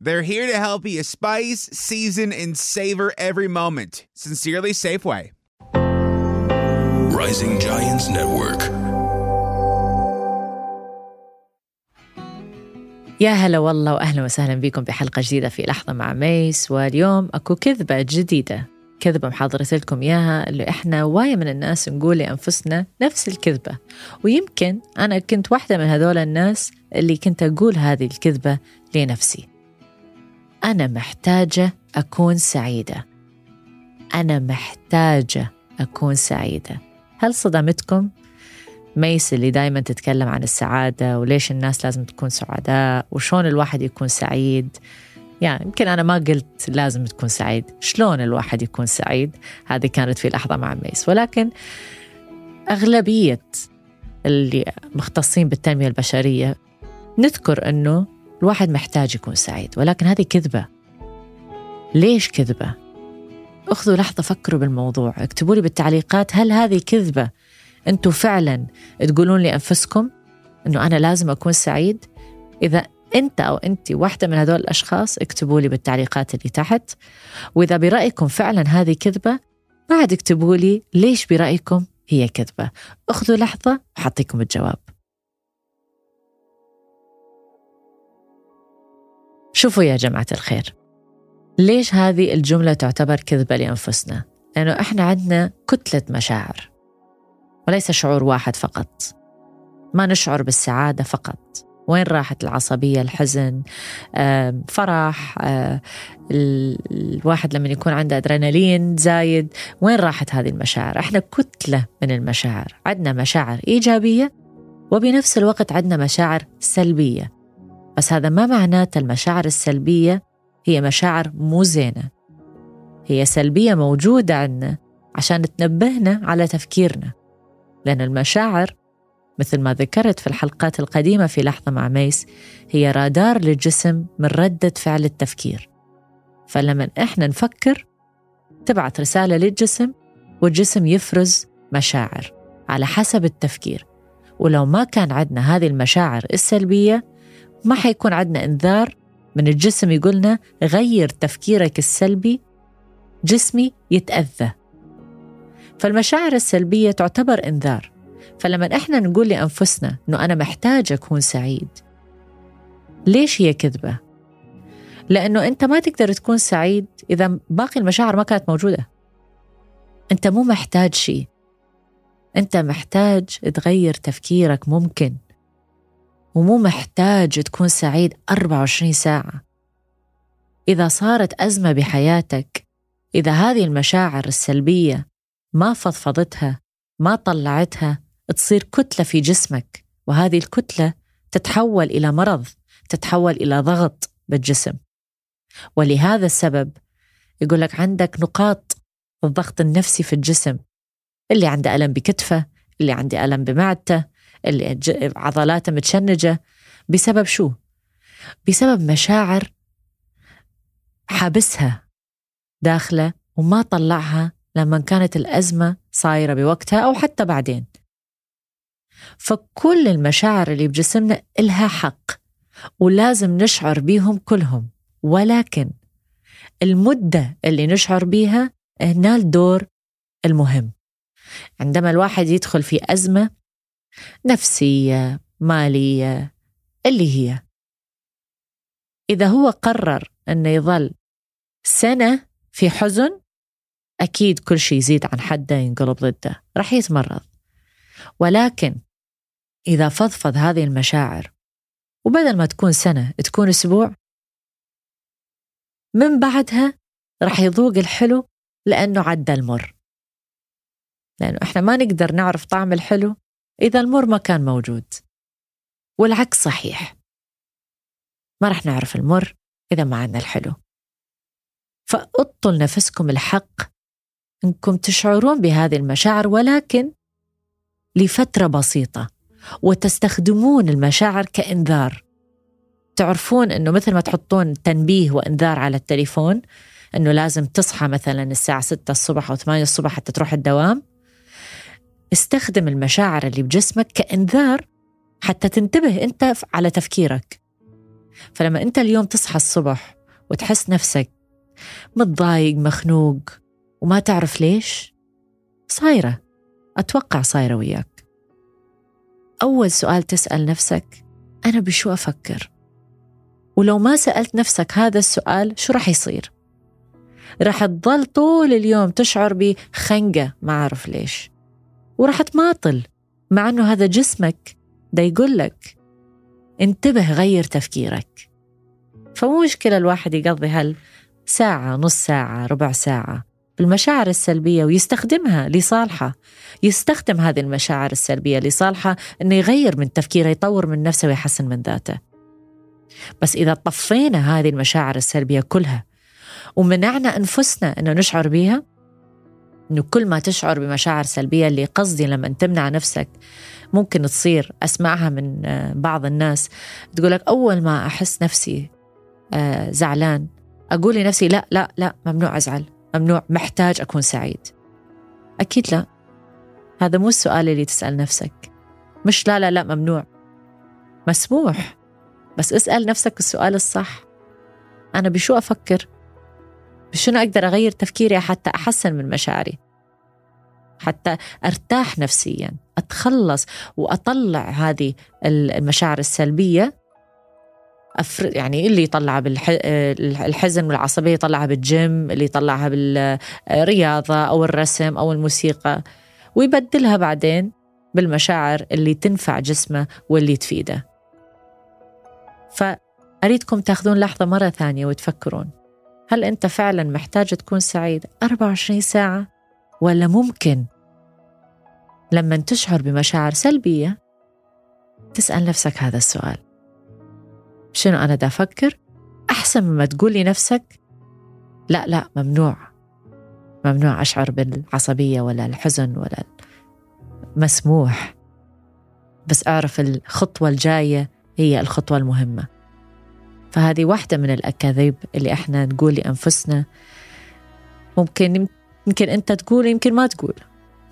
They're here to help you spice, season, and savor every moment. Sincerely, Safeway. Rising Giants Network. يا هلا والله واهلا وسهلا بكم بحلقه جديده في لحظه مع ميس واليوم اكو كذبه جديده كذبة محضرت لكم إياها اللي إحنا واية من الناس نقول لأنفسنا نفس الكذبة ويمكن أنا كنت واحدة من هذول الناس اللي كنت أقول هذه الكذبة لنفسي أنا محتاجة أكون سعيدة. أنا محتاجة أكون سعيدة. هل صدمتكم؟ ميس اللي دايما تتكلم عن السعادة وليش الناس لازم تكون سعداء وشون الواحد يكون سعيد. يعني يمكن أنا ما قلت لازم تكون سعيد. شلون الواحد يكون سعيد؟ هذه كانت في لحظة مع ميس. ولكن أغلبية اللي مختصين بالتنمية البشرية نذكر أنه الواحد محتاج يكون سعيد ولكن هذه كذبة. ليش كذبة؟ أخذوا لحظة فكروا بالموضوع اكتبوا لي بالتعليقات هل هذه كذبة؟ أنتم فعلا تقولون لأنفسكم إنه أنا لازم أكون سعيد؟ إذا أنت أو أنت واحدة من هذول الأشخاص اكتبوا لي بالتعليقات اللي تحت. وإذا برأيكم فعلا هذه كذبة بعد اكتبوا لي ليش برأيكم هي كذبة. أخذوا لحظة وحطيكم الجواب. شوفوا يا جماعة الخير. ليش هذه الجملة تعتبر كذبة لأنفسنا؟ لأنه إحنا عندنا كتلة مشاعر. وليس شعور واحد فقط. ما نشعر بالسعادة فقط. وين راحت العصبية الحزن فرح الواحد لما يكون عنده أدرينالين زايد وين راحت هذه المشاعر؟ إحنا كتلة من المشاعر. عندنا مشاعر إيجابية وبنفس الوقت عندنا مشاعر سلبية. بس هذا ما معناته المشاعر السلبية هي مشاعر مو زينة. هي سلبية موجودة عندنا عشان تنبهنا على تفكيرنا. لأن المشاعر مثل ما ذكرت في الحلقات القديمة في لحظة مع ميس هي رادار للجسم من ردة فعل التفكير. فلما إحنا نفكر تبعث رسالة للجسم والجسم يفرز مشاعر على حسب التفكير. ولو ما كان عندنا هذه المشاعر السلبية ما حيكون عندنا إنذار من الجسم يقولنا غير تفكيرك السلبي جسمي يتأذى. فالمشاعر السلبية تعتبر إنذار. فلما إحنا نقول لأنفسنا إنه أنا محتاج أكون سعيد ليش هي كذبة؟ لأنه أنت ما تقدر تكون سعيد إذا باقي المشاعر ما كانت موجودة. أنت مو محتاج شيء. أنت محتاج تغير تفكيرك ممكن. ومو محتاج تكون سعيد 24 ساعة. إذا صارت أزمة بحياتك إذا هذه المشاعر السلبية ما فضفضتها ما طلعتها تصير كتلة في جسمك وهذه الكتلة تتحول إلى مرض تتحول إلى ضغط بالجسم. ولهذا السبب يقول لك عندك نقاط الضغط النفسي في الجسم اللي عنده ألم بكتفه اللي عنده ألم بمعدته اللي عضلاته متشنجة. بسبب شو؟ بسبب مشاعر حابسها داخله وما طلعها لما كانت الأزمة صايرة بوقتها أو حتى بعدين. فكل المشاعر اللي بجسمنا إلها حق ولازم نشعر بيهم كلهم. ولكن المدة اللي نشعر بيها هنا الدور المهم. عندما الواحد يدخل في أزمة نفسية مالية اللي هي. إذا هو قرر أنه يظل سنة في حزن أكيد كل شيء يزيد عن حده ينقلب ضده. رح يتمرض. ولكن إذا فضفض هذه المشاعر وبدل ما تكون سنة تكون أسبوع من بعدها رح يذوق الحلو لأنه عدى المر. لأنه إحنا ما نقدر نعرف طعم الحلو إذا المر ما كان موجود. والعكس صحيح. ما رح نعرف المر إذا ما عندنا الحلو. فأطوا لنفسكم الحق إنكم تشعرون بهذه المشاعر ولكن لفترة بسيطة وتستخدمون المشاعر كإنذار. تعرفون إنه مثل ما تحطون تنبيه وإنذار على التليفون إنه لازم تصحى مثلا الساعة 6 الصبح أو 8 الصبح حتى تروح الدوام. استخدم المشاعر اللي بجسمك كإنذار حتى تنتبه أنت على تفكيرك. فلما أنت اليوم تصحى الصبح وتحس نفسك متضايق مخنوق وما تعرف ليش صايرة. أتوقع صايرة وياك. أول سؤال تسأل نفسك أنا بشو أفكر؟ ولو ما سألت نفسك هذا السؤال شو راح يصير؟ راح تضل طول اليوم تشعر بخنقة ما أعرف ليش. وراح تماطل مع إنه هذا جسمك ده يقول لك انتبه غير تفكيرك. فمو مشكلة الواحد يقضي هال ساعة نص ساعة ربع ساعة بالمشاعر السلبية ويستخدمها لصالحه. يستخدم هذه المشاعر السلبية لصالحه أنه يغير من تفكيره يطور من نفسه ويحسن من ذاته. بس إذا طفينا هذه المشاعر السلبية كلها ومنعنا أنفسنا أنه نشعر بها إنه كل ما تشعر بمشاعر سلبية اللي قصدي لما تمنع نفسك ممكن تصير أسمعها من آه، بعض الناس. تقول لك أول ما أحس نفسي آه، زعلان أقول لنفسي لا لا لا ممنوع أزعل ممنوع محتاج أكون سعيد. أكيد لا. هذا مو السؤال اللي تسأل نفسك. مش لا لا لا ممنوع. مسموح. بس اسأل نفسك السؤال الصح. أنا بشو أفكر؟ بشنو أقدر أغير تفكيري حتى أحسن من مشاعري؟ حتى أرتاح نفسيا أتخلص وأطلع هذه المشاعر السلبية. أفر... يعني اللي يطلعها بالحزن والعصبية يطلعها بالجيم اللي يطلعها بالرياضة أو الرسم أو الموسيقى. ويبدلها بعدين بالمشاعر اللي تنفع جسمه واللي تفيده. فأريدكم تاخذون لحظة مرة ثانية وتفكرون. هل أنت فعلا محتاج تكون سعيد 24 ساعة؟ ولا ممكن؟ لما تشعر بمشاعر سلبية تسأل نفسك هذا السؤال. شنو أنا دا أفكر؟ أحسن مما تقول لنفسك لا لا ممنوع. ممنوع أشعر بالعصبية ولا الحزن ولا مسموح بس أعرف الخطوة الجاية هي الخطوة المهمة. فهذه واحدة من الأكاذيب اللي إحنا نقول لأنفسنا ممكن يمكن أنت تقول يمكن ما تقول.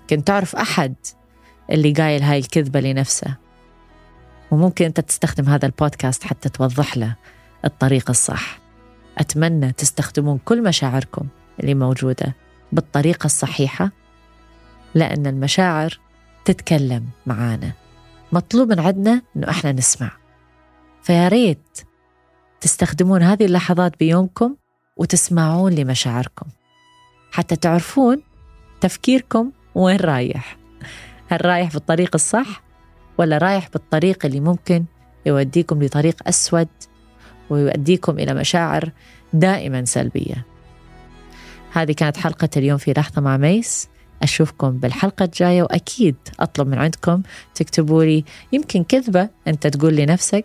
يمكن تعرف أحد اللي قايل هاي الكذبة لنفسه. وممكن أنت تستخدم هذا البودكاست حتى توضح له الطريق الصح. أتمنى تستخدمون كل مشاعركم اللي موجودة بالطريقة الصحيحة لأن المشاعر تتكلم معانا. مطلوب من عندنا إنه إحنا نسمع. فيا ريت تستخدمون هذه اللحظات بيومكم وتسمعون لمشاعركم. حتى تعرفون تفكيركم وين رايح. هل رايح بالطريق الصح ولا رايح بالطريق اللي ممكن يوديكم لطريق أسود ويؤديكم إلى مشاعر دائما سلبية. هذه كانت حلقة اليوم في لحظة مع ميس. أشوفكم بالحلقة الجاية وأكيد أطلب من عندكم تكتبوا لي يمكن كذبة أنت تقول لنفسك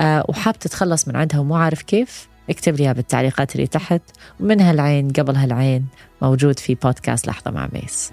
وحاب تتخلص من عندها ومو عارف كيف اكتب لي بالتعليقات اللي تحت ومن هالعين قبل هالعين موجود في بودكاست لحظة مع ميس.